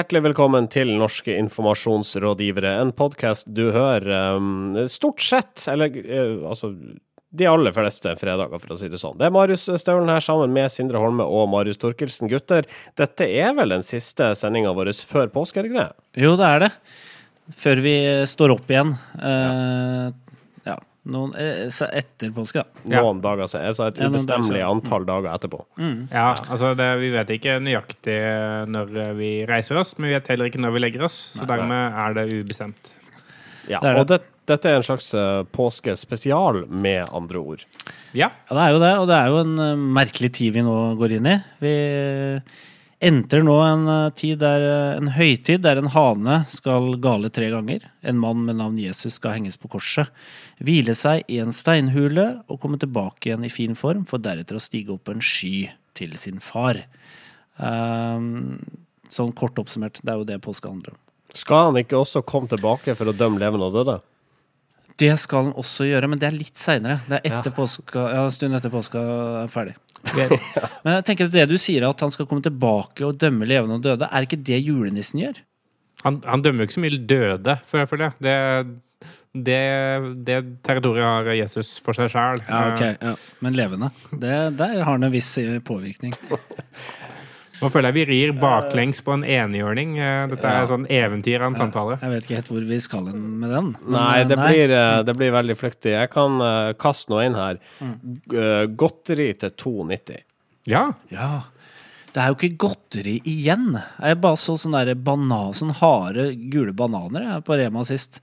Hjertelig velkommen til Norske informasjonsrådgivere, en podkast du hører um, stort sett, eller uh, altså de aller fleste fredager, for å si det sånn. Det er Marius Staulen her sammen med Sindre Holme og Marius Torkelsen. Gutter, dette er vel den siste sendinga vår før påske, er det ikke det? Jo, det er det. Før vi står opp igjen. Uh, ja. Noen, eh, etter påske, da. Noen dager siden. Altså et ubestemmelig antall dager etterpå. Mm. Ja, altså det, vi vet ikke nøyaktig når vi reiser oss, men vi vet heller ikke når vi legger oss. Så dermed er det ubestemt. Ja, det det. og det, dette er en slags påskespesial, med andre ord. Ja. ja. det er jo det, og det er jo en merkelig tid vi nå går inn i. Vi entrer nå en uh, tid der en høytid der en hane skal gale tre ganger. En mann med navn Jesus skal henges på korset, hvile seg i en steinhule og komme tilbake igjen i fin form, for deretter å stige opp en sky til sin far. sånn kort oppsummert, det er jo det påske handler om. Skal han ikke også komme tilbake for å dømme levende og døde? Det skal han også gjøre, men det er litt seinere. Det er etter ja. påska, ja, en stund etter påska er ferdig. men jeg tenker at det du sier, at han skal komme tilbake og dømme levende og døde, er ikke det julenissen gjør? Han, han dømmer jo ikke så mye døde, for det. det. Det, det territoriet har Jesus for seg sjæl. Ja, okay, ja. Men levende, det, der har han en viss påvirkning. Nå føler jeg vi rir baklengs på en enhjørning. Eh, dette er ja. sånn eventyr av en samtale. Jeg vet ikke helt hvor vi skal med den. Men, nei, det, nei. Blir, eh, det, Blir, veldig flyktig. Jeg kan uh, kaste noe inn her. Mm. Godteri til 2,90. Ja. ja. Det er jo ikke godteri igjen. Jeg bare så sånne banan, sånne harde, gule bananer på Rema sist.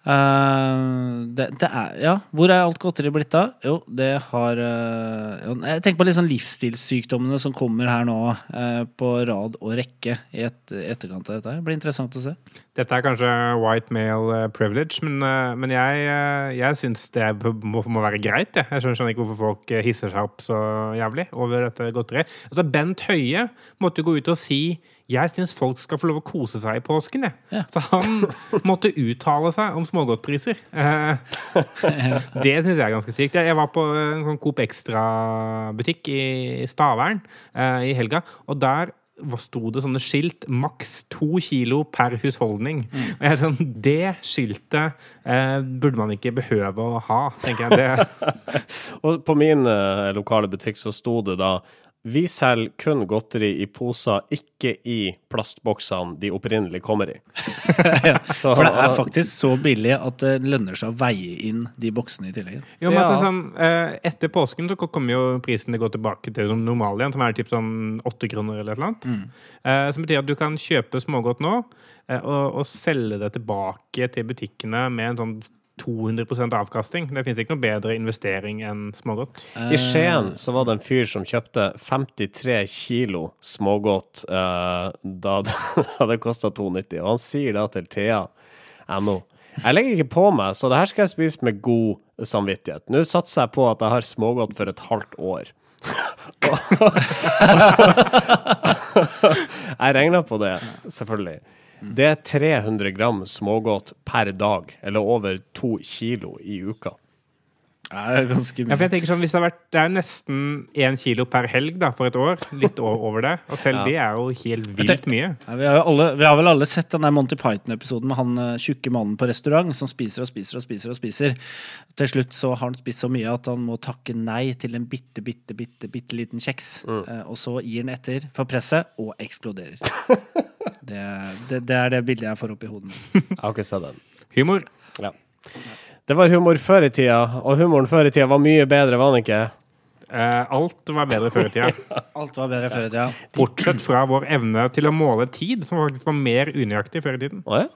Uh, det, det, er Ja, hvor er alt godteri blitt av? Jo, det har uh, Jeg tenker på sånn livsstilssykdommene som kommer her nå uh, på rad og rekke i et, etterkant av dette. Det blir interessant å se. Dette er kanskje white male privilege, men, men jeg, jeg syns det må, må, være greit. Jeg. jeg skjønner ikke hvorfor folk hisser seg opp så jævlig over dette godteriet. Altså, Bent Høie måtte gå ut og si jeg syns folk skal få lov å kose seg i påsken, jeg. Ja. Så han måtte uttale seg om smågodtpriser. Eh, det syns jeg er ganske sykt. Jeg var på en sånn Coop Extra-butikk i Stavern eh, i helga, og der sto det sånne skilt maks to kilo per husholdning. Mm. Og jeg sånn, Det skiltet eh, burde man ikke behøve å ha, tenker jeg. Det. og på min eh, lokale butikk så sto det da vi selger kun godteri i poser, ikke i plastboksene de opprinnelig kommer i. ja, for det er faktisk så billig at det lønner seg å veie inn de boksene i tillegg. Jo, men altså, sånn, eh, Etter påsken så kommer jo prisen til å gå tilbake til normalen igjen, som er typ sånn åtte kroner eller et eller annet. Mm. Eh, som betyr at du kan kjøpe smågodt nå eh, og, og selge det tilbake til butikkene med en sånn 200% avkastning. Det fins ikke noe bedre investering enn smågodt. I Skien så var det en fyr som kjøpte 53 kilo smågodt uh, da, det det kosta 2,90, og han sier da til Thea.no jeg legger ikke på meg, så det her skal jeg spise med god samvittighet. Nå satser jeg på at jeg har smågodt for et halvt år. jeg regna på det, selvfølgelig. Det er 300 gram smågodt per dag, eller over to kilo i uka. Det er ganske mye. Ja, jeg sånn, hvis det, har vært, det er nesten én kilo per helg da, for et år. Litt over det. Og selv ja. det er jo helt vilt mye. Ja, vi, har alle, vi, har vel alle sett den der Monty Python-episoden med han uh, tjukke mannen på restaurant som spiser og spiser og spiser. og spiser. Til slutt så har han spist så mye at han må takke nei til en bitte, bitte, bitte, bitte liten kjeks. Mm. Uh, og så gir han etter for presset og eksploderer. det, det, det, er det bildet jeg får opp i hodet. jeg har ikke sett den. Humor. Ja. Det var humor før i tida, og humoren før i tida var mye bedre, var den ikke? Eh, alt var bedre før i tida. alt var bedre før i tida. Bortsett fra vår evne til å måle tid, som faktisk var mer unøyaktig før i tiden. Å ja?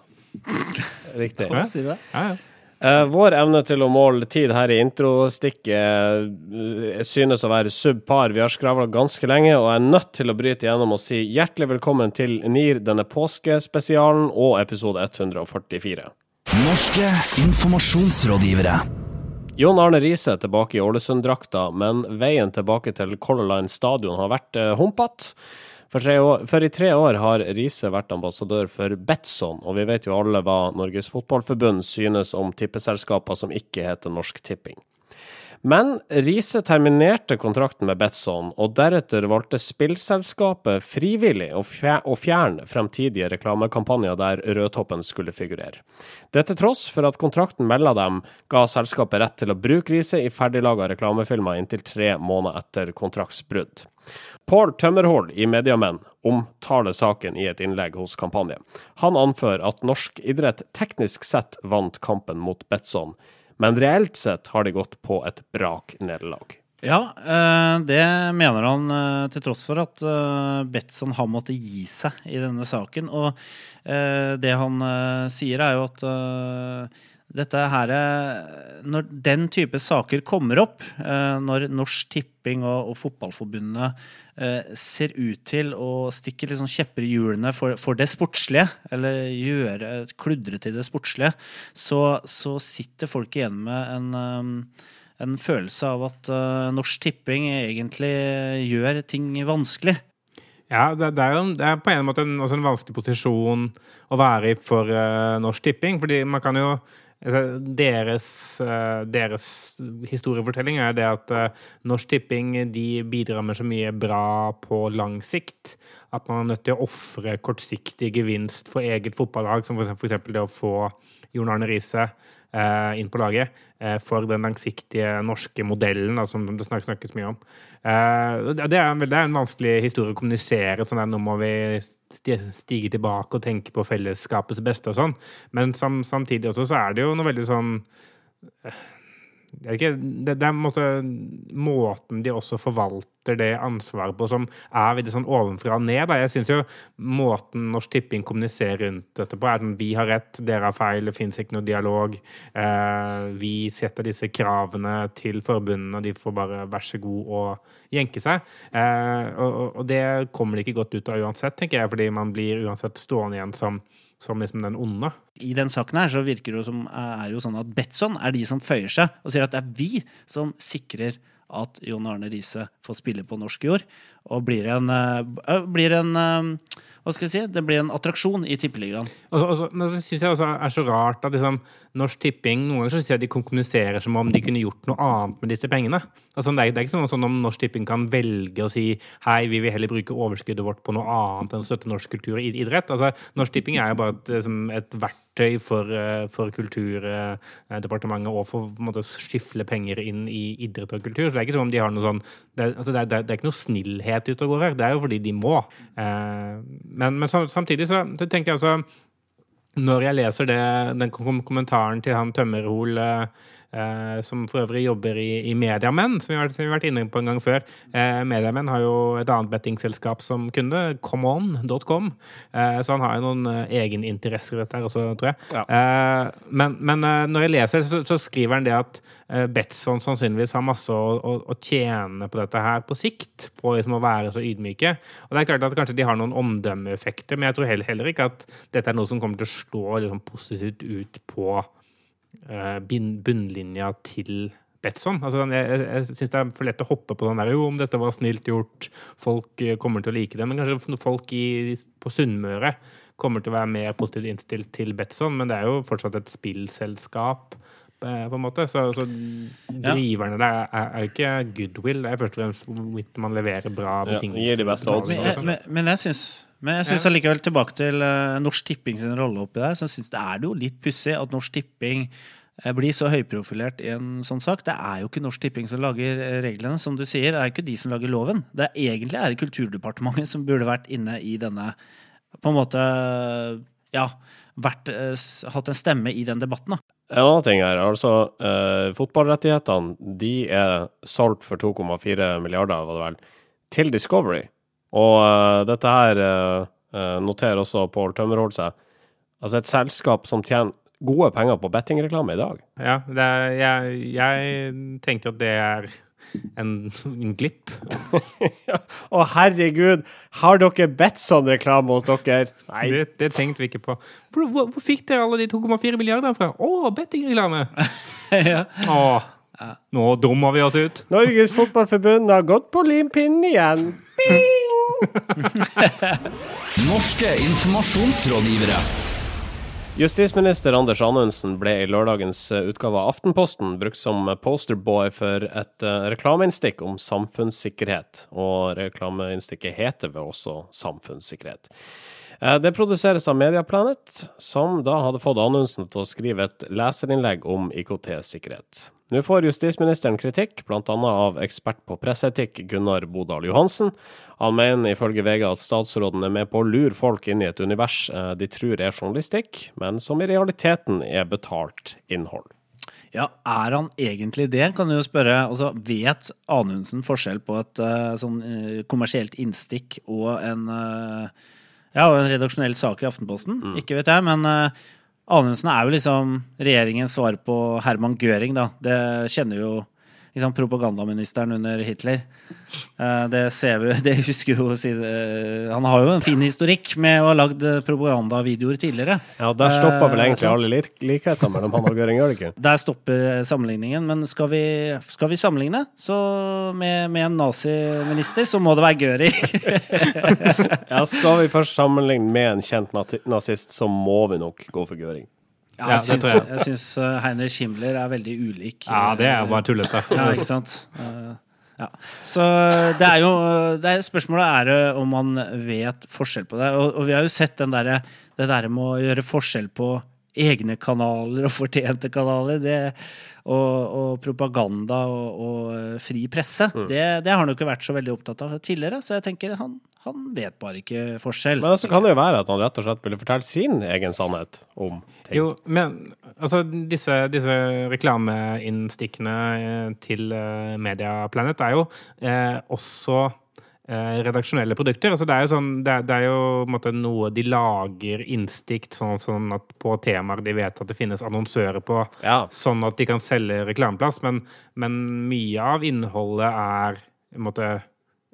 Riktig. Ja. Ja, ja. Uh, vår evne til å måle tid her i introstikket uh, synes å være subpar. Vi har skravla ganske lenge, og er nødt til å bryte gjennom og si hjertelig velkommen til NIR, denne påskespesialen og episode 144. Norske informasjonsrådgivere. Jon Arne Riise tilbake i Ålesund-drakta, men veien tilbake til Color Line stadion har vært uh, humpete. For, for, i tre år har Riise vært ambassadør for Betson, og vi vet jo alle hva Norges Fotballforbund synes om tippeselskaper som ikke heter Norsk Tipping. Men Riise terminerte kontrakten med Betson, og deretter valgte spillselskapet frivillig å fjerne fremtidige reklamekampanjer der Rødtoppen skulle figurere. Det til tross for at kontrakten mellom dem ga selskapet rett til å bruke Riise i ferdiglaga reklamefilmer inntil tre måneder etter kontraktsbrudd. Paul Tømmerhol i Mediamenn omtaler saken i et innlegg hos Kampanje. Han anfører at norsk idrett teknisk sett vant kampen mot Betson, men reelt sett har de gått på et braknederlag. Ja, eh, det mener han eh, til tross for at eh, Betson har måttet gi seg i denne saken. Og det han sier, er jo at dette her Når den type saker kommer opp, når Norsk Tipping og, og Fotballforbundet ser ut til å stikke liksom kjepper i hjulene for, for det sportslige, eller gjøre kludre til det sportslige, så, så sitter folk igjen med en eh, en følelse av at uh, Norsk Tipping egentlig gjør ting vanskelig. Ja, det, det, er det er på en måte en, også en vanskelig posisjon å være i for uh, Norsk Tipping. Fordi man kan jo deres, eh, deres historiefortelling er det at eh, Norsk Tipping de bidrar med så mye bra på lang sikt at man er nødt til å ofre kortsiktig gevinst for eget fotballag, som eksempel det å få Jon Arne Riise inn på laget eh, for den langsiktige norske modellen da, som det snak- snakkes mye om. Eh, det, er en, det er en vanskelig historie å kommunisere. sånn at Nå må vi stige tilbake og tenke på fellesskapets beste og sånn. Men sam, samtidig også så er det jo noe veldig sånn ikke, det, det er måte måten de også forvalter det ansvaret på, som er veldig sånn ovenfra og ned. Da. Jeg syns jo måten Norsk Tipping kommuniserer rundt dette på, er at vi har rett, dere har feil, det fins ikke noe dialog. Eh, vi setter disse kravene til forbundene, de får bare vær så god og jenke seg. Eh, og- og det kommer de ikke godt ut av uansett, tenker jeg, fordi man blir uansett stående igjen som, som liksom den onde. I den saken her så virker det som er jo sånn at Betson er de som føyer seg og sier at det er vi som sikrer at Jon Arne Riise får spille på norsk jord og blir en, eh, blir en eh, Hva skal jeg si? Det blir en attraksjon i Tippeligaen. Og og Men så syns jeg også er så rart at liksom, Norsk Tipping Noen ganger så synes jeg de kommuniserer som om de kunne gjort noe annet med disse pengene. Altså, det, er, det er ikke sånn, sånn om Norsk Tipping kan velge å si hei, vi vil heller bruke overskuddet vårt på noe annet enn å støtte norsk kultur og idrett. Altså, Norsk Tipping er jo bare et, liksom, et verktøy for, eh, for Kulturdepartementet og for å skifle penger inn i idrett og kultur. Så det er ikke som om de har noe sånn Det, er- altså, det er- det er ikke noe snillhet ute og går her. Det er jo fordi de må. Eh, men, men samtidig så, så tenker jeg altså når jeg leser det, den kommentaren til han Tømmerhol, eh, eh, som for øvrig jobber i, i Mediamenn, som vi har, som vi har vært inne på en gang før eh, Mediamenn har jo et annet bettingselskap som kunde, comeon.com, eh, så han har jo noen eh, egeninteresser i dette her også, tror jeg. Eh, men men eh, når jeg leser, så, så skriver han det at Betson sannsynligvis har masse å, å, å tjene på dette her på sikt, på liksom å være så ydmyke. Og det er klart at kanskje de har noen omdømmeeffekter, men jeg tror heller, heller ikke at dette er noe som kommer til å slå liksom, positivt ut på bunnlinja til Betson. Altså, jeg jeg, syns det er for lett å hoppe på den der Jo, om dette var snilt gjort, folk eh, kommer til å like det. Men kanskje folk i, på Sunnmøre kommer til å være mer positivt innstilt til Betson, men det er jo fortsatt et spillselskap. eh, På en måte, så, så driverne der er, jo ikke goodwill. Det er først og fremst hvorvidt man leverer bra Ja, betingelser. gir de beste odds. Men, sånn. men, men jeg syns men jeg syns allikevel tilbake til eh, Norsk Tipping sin rolle oppi der, så jeg synes det er jo litt pussig at Norsk Tipping eh, blir så høyprofilert i en sånn sak. Det er jo ikke Norsk Tipping som lager eh, reglene. Som du sier, det er ikke de som lager loven. Det er Egentlig er det Kulturdepartementet som burde vært inne i denne På en måte Ja, vært, hatt en stemme i den debatten, da. En annen ting her, altså eh, fotballrettighetene de er solgt for 2,4 milliarder, var det vel, til Discovery. Og uh, dette her eh, noterer også Pål Tømmerholt seg. Altså et selskap som tjener gode penger på bettingreklame i dag. Ja, det er, jeg, jeg tenker at det er en, en glipp. Å herregud, har dere Betson-reklame hos dere? Nei. Det, det tenkte vi ikke på. Hvor, hvor, hvor fikk dere alle de 2,4 milliardene fra? Å, bettingreklame! ja. Å, nå dummer vi oss ut. Norges Fotballforbund har gått på limpinnen igjen. Norske informasjonsrådgivere. Justisminister Anders Anundsen ble i lørdagens eh, utgave av Aftenposten brukt som posterboy for et eh, reklameinnstikk om samfunnssikkerhet, og reklameinnstikket heter vel også samfunnssikkerhet. Eh, Det produseres av Mediaplanet, som da hadde fått Anundsen til å skrive et leserinnlegg om IKT-sikkerhet. Nå får justisministeren kritikk, bl.a. av ekspert på presseetikk Gunnar Bodal Johansen. Han mener ifølge VG at statsråden er med på å lure folk inn i et univers eh, de tror er journalistikk, men som i realiteten er betalt innhold. Ja, er han egentlig det, kan du jo spørre. Altså, vet Anundsen forskjell på et uh, sånn uh, kommersielt innstikk og en, uh, ja, en redaksjonell sak i Aftenposten? Ikke vet jeg, men Anundsen er jo liksom regjeringens svar på Herman Gøring, da. Det kjenner jo liksom, propagandaministeren under Hitler. Eh, det ser vi, det husker jo eh, Han har jo en fin historikk med å ha lagd eh, propagandavideoer tidligere. Ja, der stopper vel egentlig alle lik likheter mellom han og Göring, gjør det ikke? Der stopper sammenligningen, men skal vi, skal vi sammenligne så med, med en naziminister, så må det være Göring. Ja, skal vi først sammenligne med en kjent nazist, så må vi nok gå for Göring. Ja, jeg syns, jeg. syns uh, Heinrich Himmler er veldig ulik. Ja, det er eh, jo bare tullete. Ja, ikke sant? Eh, ja. Så det er jo det er, Spørsmålet er eh, om man vet forskjell på det. Og, og vi har jo sett den der, det der med å gjøre forskjell på egne kanaler og fortjente kanaler. Det, og, og propaganda og, og eh, fri presse. Det, det har han jo ikke vært så veldig opptatt av tidligere. Så jeg tenker han, han vet bare ikke forskjell. Men så kan det jo være at han rett og slett ville fortelle sin egen sannhet om ting. Jo, men altså, disse, disse reklameinnstikkene eh, til eh, Mediaplanet er jo eh, også eh, redaksjonelle produkter. Altså, det er jo, sånn, det er, det er jo en måte, noe de lager innstikt sånn, sånn at på temaer de vet at det finnes annonsører på, Ja. sånn at de kan selge reklameplass. Men, men mye av innholdet er måte,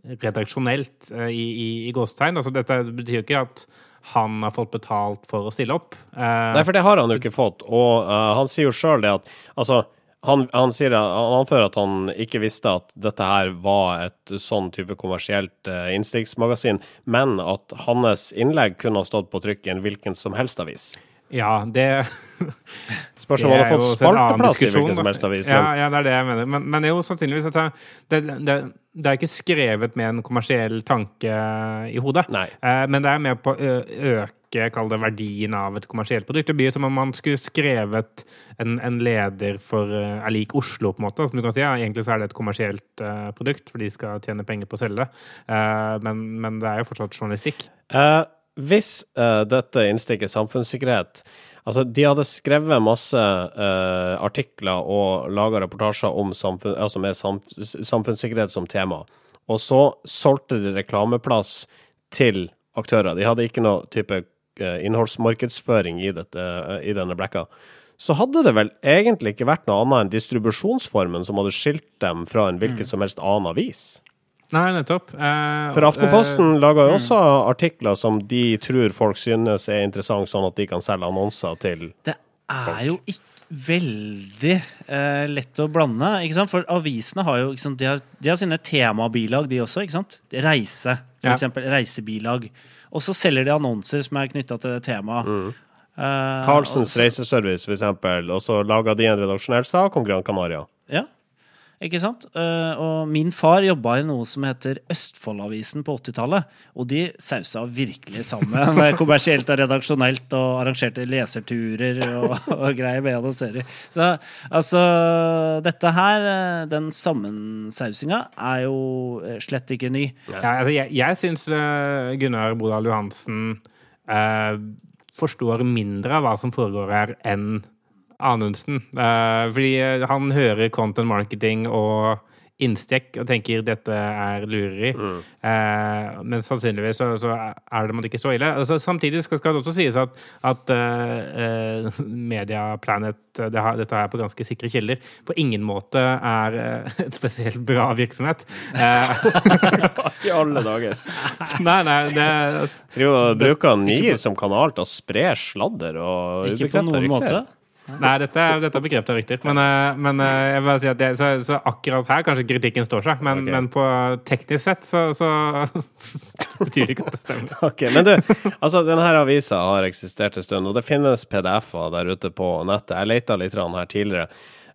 redaksjonelt eh, i, i, i gåstegn. Altså, dette betyr jo ikke at han har fått betalt for å stille opp. Eh, Nei, for det har han jo ikke fått. Og uh, han sier jo sjøl det at Altså, han, han, sier, han anfører at han ikke visste at dette her var et sånn type kommersielt uh, innstikksmagasin, men at hans innlegg kunne ha stått på trykk i en hvilken som helst avis. Ja, det Spørs om han har fått spalteplass i hvilken som helst avis. Ja, Men ja, det er det jeg mener. Men, men jo, sannsynligvis at det, det, det, det er ikke skrevet med en kommersiell tanke i hodet. Eh, men det er med på å øke kall det, verdien av et kommersielt produkt. Det blir som om man skulle skrevet en, en leder for uh, er lik Oslo, på en måte. Som du kan si, ja, Egentlig så er det et kommersielt uh, produkt, for de skal tjene penger på å selge det. Uh, men, men det er jo fortsatt journalistikk. Eh, hvis uh, dette innstikket samfunnssikkerhet Altså, de hadde skrevet masse uh, artikler og laga reportasjer om samfunn, altså med sam, samfunnssikkerhet som tema, og så solgte de reklameplass til aktører. De hadde ikke noe type eh, innholdsmarkedsføring i, dette, i denne blekka. Så hadde det vel egentlig ikke vært noe annet enn distribusjonsformen som hadde skilt dem fra en hvilken som helst annen avis. Nei, nettopp. Eh, For Aftenposten lager mm. jo også artikler som de tror folk synes er interessant, sånn at de kan selge annonser til Det er jo ikke veldig eh, lett å blande, ikke sant? For avisene har jo ikke sant? De, har, de har sine temabilag, de også. ikke sant? Reise, for Ja. eksempel. Reisebilag. Og så selger de annonser som er knytta til det temaet. Mm. Carlsens og reiseservice, for eksempel, og så lager de en redaksjonell sak om Gran Canaria. Ja, ikke sant? Eh, og min far jobba i noe som heter Østfoldavisen på 80-tallet. Og de sausa virkelig sammen kommersielt og redaksjonelt og arrangerte leserturer og, og greier med annonsører. Så altså Dette her, eh, den sammensausinga, er jo eh, slett ikke ny. Ja, altså, jeg jeg syns Gunnar Bodal Johansen eh, forstår mindre av hva som foregår her, enn Anundsen. Eh, fordi han hører content marketing og innstikk og tenker dette er lureri. Eh, men sannsynligvis så, så er det man ikke så ille. Altså, samtidig skal, skal det også sies at, at uh, eh, Mediaplanet eh, det har, Dette er på ganske sikre kilder. På ingen måte er uh, et spesielt bra virksomhet. Eh, I alle dager. nei, nei, det Driver og bruker NIR som kanal til å spre sladder og Ikke på ubekrefta noen rykter. måte. Nei, dette, dette er bekrefta rykter. Men, eh, men eh, jeg vil bare si at det, så, så akkurat her kanskje kritikken står seg. Men, okay. men på teknisk sett så, så betyr det ikke at det stemmer. Ok, Men du, altså denne avisa har eksistert en stund, og det finnes PDF-er der ute på nettet. Jeg leita litt her tidligere.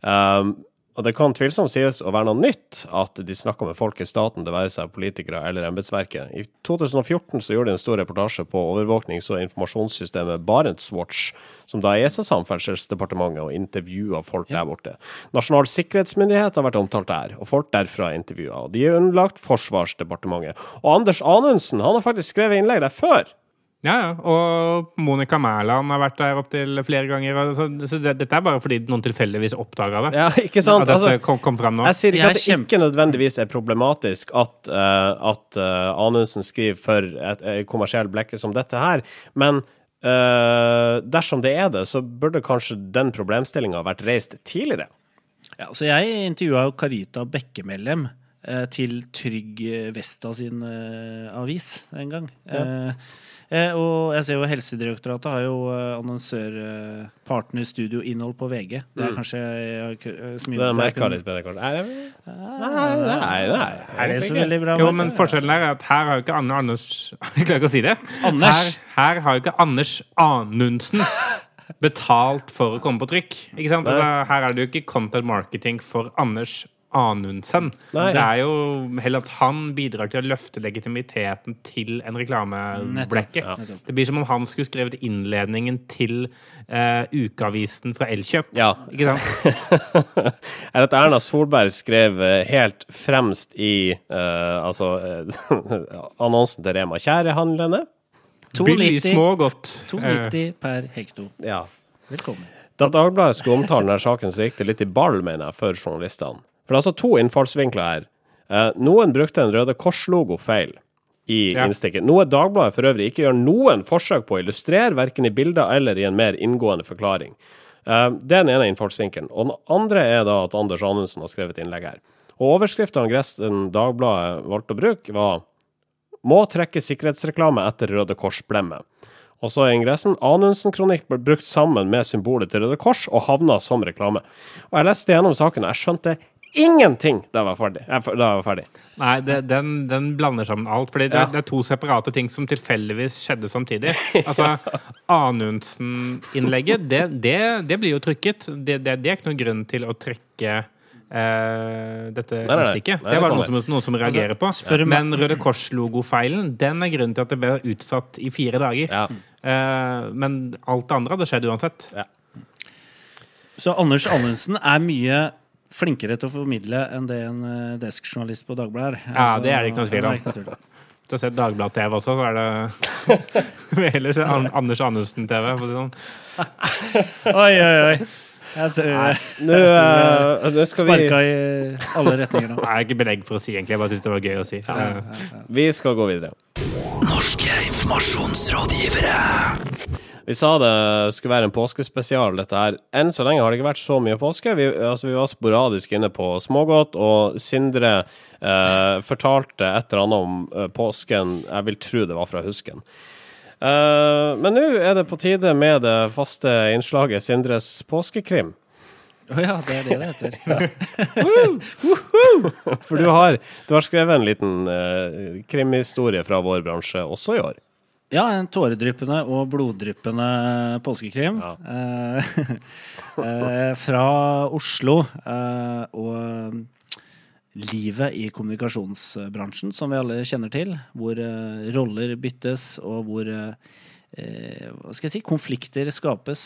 Um, og det kan tvilsomt sies å være noe nytt at de snakker med folk i staten, det være seg politikere eller embetsverket. I 2014 så gjorde de en stor reportasje på overvåknings- og informasjonssystemet Barentswatch, som da er ESA-samferdselsdepartementet, og intervjua folk der borte. Nasjonal sikkerhetsmyndighet har vært omtalt der, og folk derfra er intervjua. De er underlagt Forsvarsdepartementet. Og Anders Anundsen han har faktisk skrevet innlegg der før. Ja, ja. Og Monica Mæland har vært der opptil flere ganger. Så, så det, dette er bare fordi noen tilfeldigvis oppdaga det. Ja, ikke sant? Altså, kom, kom frem nå. jeg sier ikke Jeg at det kjem... ikke nødvendigvis er problematisk at, uh, at uh, Anundsen skriver for et, et kommersiell blekke som dette her, men uh, dersom det er det, så burde kanskje den problemstillinga vært reist tidligere. Ja, så jeg intervjua jo Karita Bekkemellem eh, til Trygg Vesta sin eh, avis en gang. Ja. eh, og jeg ser jo Helsedirektoratet har jo eh, annonsør eh, partner studio innhold på VG. Det er kanskje jeg k- eh, så mye- Det er merka litt bedre, kanskje. Nei, nei, nei. Er det så veldig bra? Jo, men forskjellen er at her har jo ikke Anne Anders Jeg klarer ikke å si det. Anders. Her, her har jo ikke Anders Anundsen betalt for å komme på trykk. Ikke sant? Altså, her er det jo ikke content marketing for Anders Anundsen. Nei. Det er jo heller at han bidrar til å løfte legitimiteten til en reklameblekke. Ja. Det blir som om han skulle skrevet innledningen til uh, ukeavisen fra Elkjøp. Ja. Ikke sant? er at Erna Solberg skrev eh, helt fremst i uh, altså annonsen til Rema. Kjære handlende. Billig, 290 små og godt. Eh, 290 per hekto. Ja. Velkommen. Da Dagbladet skulle omtale denne saken, så gikk det litt i ball, mener jeg, for journalistene. For det er altså to innfallsvinkler her. Eh, noen brukte en Røde Kors-logo feil i Ja. innstikket. Noe Dagbladet for øvrig ikke gjør noen forsøk på å illustrere, verken i bilder eller i en mer inngående forklaring. Eh, det er den ene innfallsvinkelen. Og den andre er da at Anders Anundsen har skrevet innlegg her. Og overskriften Angresten Dagbladet valgte å bruke, var 'Må trekke sikkerhetsreklame etter Røde Kors-blemmet'. Og så er ingressen Anundsen-kronikk ble brukt sammen med symbolet til Røde Kors og havna som reklame. Og jeg leste gjennom saken, og jeg skjønte ingenting da jeg var ferdig. Jeg, da jeg var ferdig. Nei, det, den, den blander sammen alt. Fordi det, Ja. det er to separate ting som tilfeldigvis skjedde samtidig. Altså, Anundsen-innlegget, det, det, det blir jo trykket. Det, det, det er ikke noen grunn til å trekke Uh, dette Nei, nei, nei. Nei, Det er bare noen som, noen som reagerer på. spør meg- Men Røde Kors-logofeilen, den er grunnen til at det ble utsatt i fire dager. Ja. Uh, men alt det andre hadde skjedd uansett. Så Anders Anundsen er mye flinkere til å formidle enn det en eh, deskjournalist på Dagbladet er. Ja, det er det ikke noe tvil om. Hvis. Du har sett Dagbladet-TV også, så er det Heller se Anders Anundsen-TV. for å si det sånn. Oi, oi, oi. Jeg tror Nå, jeg, nå skal vi sparka i alle retninger nå. Det er ikke belegg for å si, egentlig. Jeg bare syns det var gøy å si. Eh, Vi skal gå videre. Norske informasjonsrådgivere. Vi sa det skulle være en påskespesial, dette her. Enn så lenge har det ikke vært så mye påske. Vi, altså, vi var sporadisk inne på smågodt, og Sindre eh, fortalte et eller annet om eh, påsken. Jeg vil tro det var fra husken. Eh, men nå er det på tide med det faste innslaget Sindres påskekrim. Å ja, det er det det heter. For du har, du har skrevet en liten eh, krimhistorie fra vår bransje også i år. Ja, en tåredryppende og bloddryppende påskekrim. Ja. Eh, eh, fra Oslo. eh, og livet i kommunikasjonsbransjen, som vi alle kjenner til. Hvor roller byttes, og hvor hva skal jeg si, konflikter skapes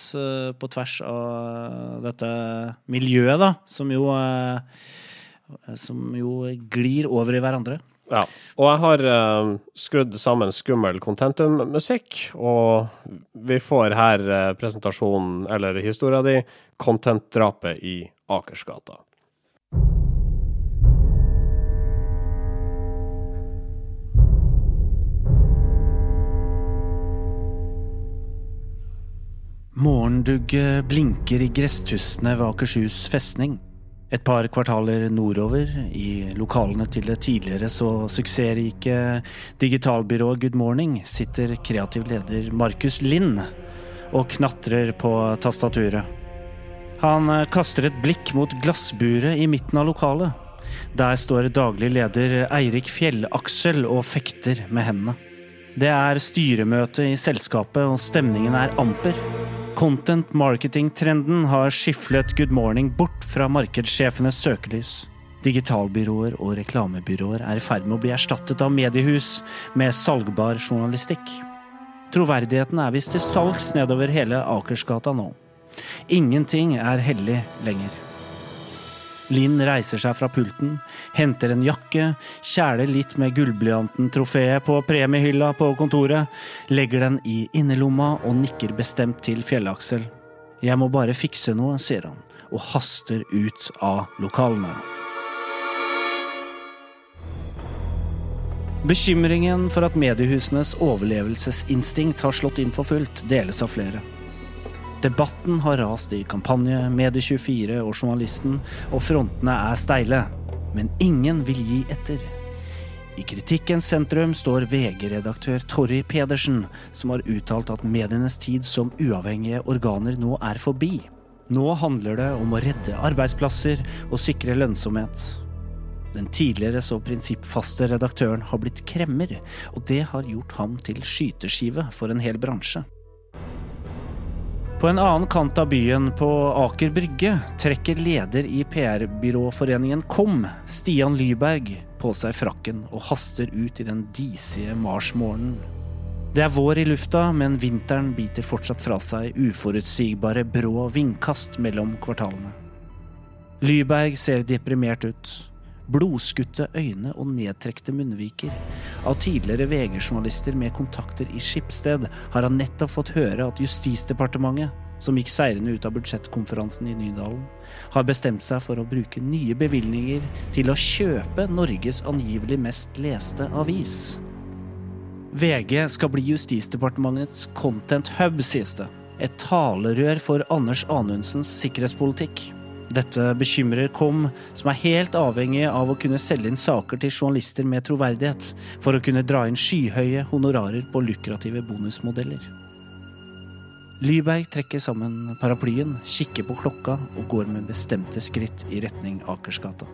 på tvers av dette miljøet, da, som jo som jo glir over i hverandre. Ja. Og jeg har uh, skrudd sammen skummel contentum-musikk, og vi får her uh, presentasjonen, eller historia di, content-drapet i Akersgata. Morgendugget blinker i gresstussene ved Akershus festning. Et par kvartaler nordover, i lokalene til det tidligere så suksessrike digitalbyrået Good Morning, sitter kreativ leder Markus Lind og knatrer på tastaturet. Han kaster et blikk mot glassburet i midten av lokalet. Der står daglig leder Eirik Fjellaksel og fekter med hendene. Det er styremøte i selskapet, og stemningen er amper. Content marketing-trenden har skiflet Good Morning bort fra markedssjefenes søkelys. Digitalbyråer og reklamebyråer er i ferd med å bli erstattet av mediehus med salgbar journalistikk. Troverdigheten er visst til salgs nedover hele Akersgata nå. Ingenting er hellig lenger. Linn reiser seg fra pulten, henter en jakke, kjæler litt med gullblyanten-trofeet på premiehylla på kontoret, legger den i innerlomma og nikker bestemt til Fjellaksel. Jeg må bare fikse noe, sier han, og haster ut av lokalene. Bekymringen for at mediehusenes overlevelsesinstinkt har slått inn for fullt, deles av flere. Debatten har rast i Kampanje, Medie24 og Journalisten, og frontene er steile. Men ingen vil gi etter. I kritikkens sentrum står VG-redaktør Torry Pedersen, som har uttalt at medienes tid som uavhengige organer nå er forbi. Nå handler det om å redde arbeidsplasser og sikre lønnsomhet. Den tidligere så prinsippfaste redaktøren har blitt kremmer, og det har gjort ham til skyteskive for en hel bransje. På en annen kant av byen, på Aker Brygge, trekker leder i PR-byråforeningen KOM, Stian Lyberg, på seg frakken og haster ut i den disige marsmorgenen. Det er vår i lufta, men vinteren biter fortsatt fra seg uforutsigbare brå vindkast mellom kvartalene. Lyberg ser deprimert ut. Blodskutte øyne og nedtrekte munnviker. Av tidligere VG-journalister med kontakter i Skipsted har han nettopp fått høre at Justisdepartementet, som gikk seirende ut av budsjettkonferansen i Nydalen, har bestemt seg for å bruke nye bevilgninger til å kjøpe Norges angivelig mest leste avis. VG skal bli Justisdepartementets content hub, sies det. Et talerør for Anders Anundsens sikkerhetspolitikk. Dette bekymrer KOM, som er helt avhengig av å kunne selge inn saker til journalister med troverdighet, for å kunne dra inn skyhøye honorarer på lukrative bonusmodeller. Lyberg trekker sammen paraplyen, kikker på klokka og går med bestemte skritt i retning Akersgata.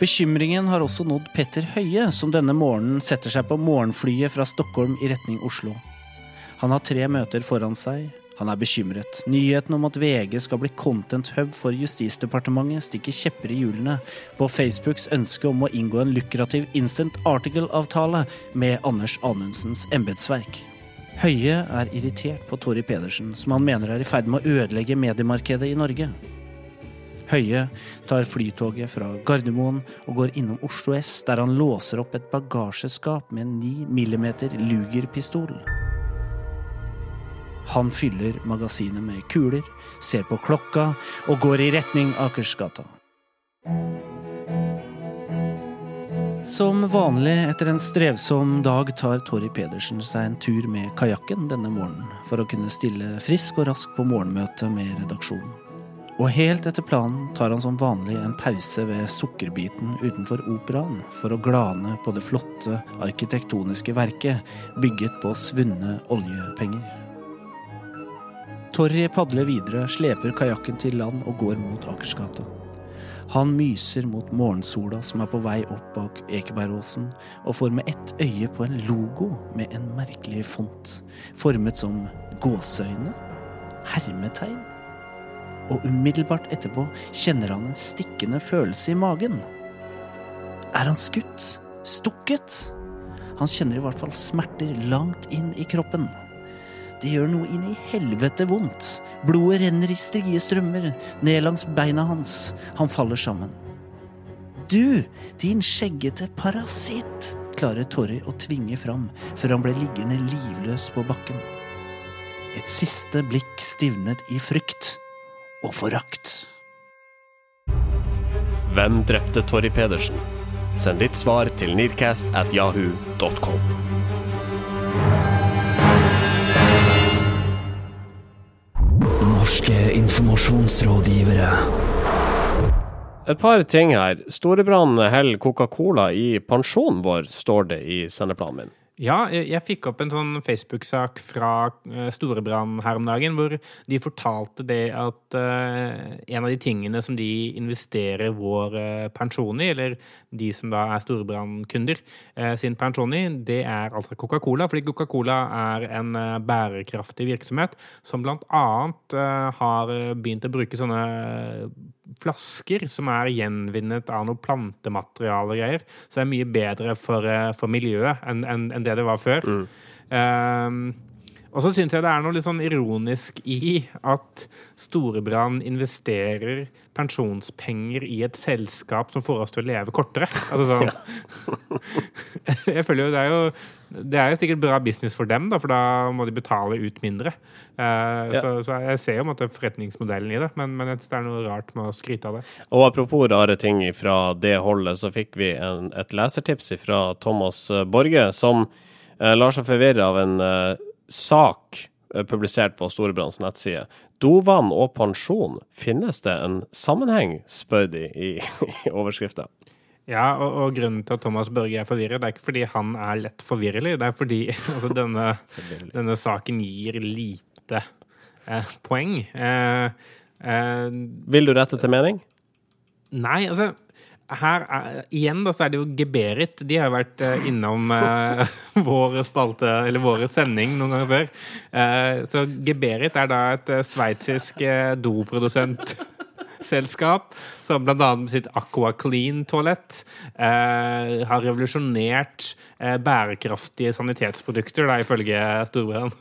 Bekymringen har også nådd Petter Høie, som denne morgenen setter seg på morgenflyet fra Stockholm i retning Oslo. Han har tre møter foran seg. Han er bekymret. Nyheten om at VG skal bli content hub for Justisdepartementet stikker kjepper i hjulene på Facebooks ønske om å inngå en lukrativ instant article-avtale med Anders Anundsens embetsverk. Høie er irritert på Tori Pedersen, som han mener er i ferd med å ødelegge mediemarkedet i Norge. Høie tar flytoget fra Gardermoen og går innom Oslo S, der han låser opp et bagasjeskap med en 9 mm Luger-pistol. Han fyller magasinet med kuler, ser på klokka og går i retning Akersgata. Som vanlig etter en strevsom dag tar Tori Pedersen seg en tur med kajakken denne morgenen for å kunne stille frisk og rask på morgenmøte med redaksjonen. Og helt etter planen tar han som vanlig en pause ved Sukkerbiten utenfor Operaen for å glane på det flotte arkitektoniske verket bygget på svunne oljepenger. Torry padler videre, sleper kajakken til land og går mot Akersgata. Han myser mot morgensola som er på vei opp bak Ekebergåsen, og får med ett øye på en logo med en merkelig font, formet som gåseøyne, hermetegn. Og umiddelbart etterpå kjenner han en stikkende følelse i magen. Er han skutt? Stukket? Han kjenner i hvert fall smerter langt inn i kroppen. Det gjør noe inn i helvete vondt. Blodet renner i strie strømmer ned langs beina hans. Han faller sammen. Du, din skjeggete parasitt! klarer Torry å tvinge fram før han ble liggende livløs på bakken. Et siste blikk stivnet i frykt og forakt. Hvem drepte Torry Pedersen? Send ditt svar til nearcast at yahoo.com. Norske informasjonsrådgivere. Et par ting her. Storebrand holder Coca-Cola i pensjonen vår, står det i sendeplanen min. Ja, jeg, fikk opp en sånn Facebook-sak fra uh, Storebrand her om dagen, hvor de fortalte det at eh, en av de tingene som de investerer vår eh, pensjon i, eller de som da er Storebrand-kunder eh, sin pensjon i, det er altså Coca-Cola. Fordi Coca-Cola er en eh, bærekraftig virksomhet som blant annet eh, har eh, begynt å bruke sånne flasker som er gjenvinnet av noe plantemateriale og greier. Så det er mye bedre for, eh, for miljøet enn en, en det det var før. Ehm, og så syns jeg det er noe litt sånn ironisk i at Storebrand investerer pensjonspenger i et selskap som får oss til å leve kortere. Altså sånn Jeg føler jo det er jo Det er jo sikkert bra business for dem, da, for da må de betale ut mindre. Eh, Ja. så, så jeg ser jo en måte forretningsmodellen i det, men, men det er noe rart med å skryte av det. Og apropos rare ting fra det holdet, så fikk vi en, et lesertips fra Thomas Borge, som eh, lar seg forvirre av en eh, sak eh, publisert på Storebrands nettside. Dovann og pensjon, finnes det en sammenheng, spør de i, i overskrifta. Ja, og, og grunnen til at Thomas Børge er forvirret, det er ikke fordi han er lett forvirrelig, det er fordi altså, denne, denne saken gir lite eh, poeng. Eh, eh, Vil du rette til mening? nei, altså her er, igjen da, så er det jo Geberit. De har jo vært eh, innom eh, vår spalte, eller våre sending noen ganger før. Eh, så Geberit er da et eh, sveitsisk eh, doprodusentselskap som annet med sitt Aqua Clean-toalett eh, har revolusjonert eh, bærekraftige sanitetsprodukter, da, ifølge Storbrann.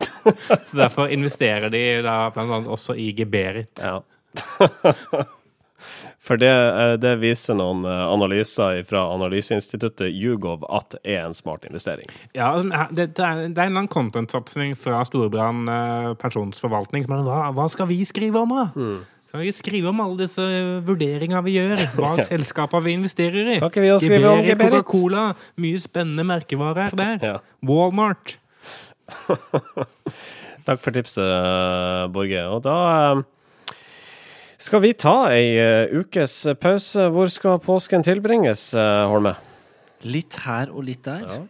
Så derfor investerer de da annet også i Geberit. Ja. For det, eh, det viser noen eh, analyser fra analyseinstituttet Hugov at er en smart investering. Ja, det, det, er, en eller annen content-satsing fra Storebrand eh, pensjonsforvaltning. er, Hva, hva skal vi skrive om, da? Skal vi skrive om alle disse vurderingene vi gjør Hva selskapene vi investerer i? Kan ikke vi også skrive om Geberit? Coca-Cola. Mye spennende merkevarer der. Ja. Walmart. Takk for tipset, eh, Borge. Og da eh, skal vi ta ei uh, ukes pause. Hvor skal påsken tilbringes, uh, Holme? Litt her og litt der. Ja.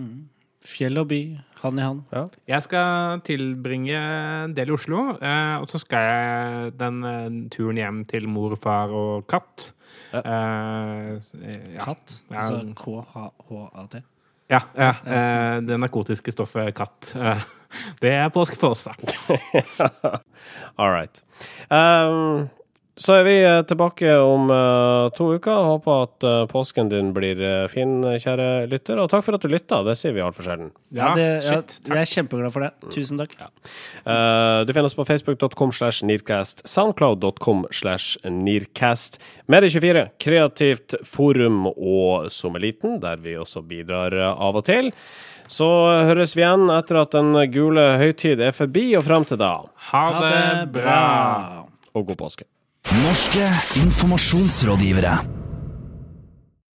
Mm. Fjell og by, hand i hand. Jeg skal tilbringe en del i Oslo, eh, og så skal jeg den eh, turen hjem til mor, far og katt. Ja. Eh, ja. Katt. Altså K-H-A-T. Ja, ja eh, det narkotiske stoffet katt. Eh, det er påske for oss, da. All right. Um, så er vi eh, tilbake om eh, to uker. Håper at eh, påsken din blir fin, kjære lytter. Og takk for at du lytta. Det sier vi altfor sjelden. Ja, det, ja, shit. jeg er kjempeglad for det. Tusen takk. Eh, du finner oss på facebook.com slash nearcast, soundcloud.com slash nearcast. Medie24, kreativt forum og Sommeliten, der vi også bidrar av og til. Så høres vi igjen etter at den gule høytid er forbi, og frem til da. Ha det bra! Og god påske. Norske informasjonsrådgivere.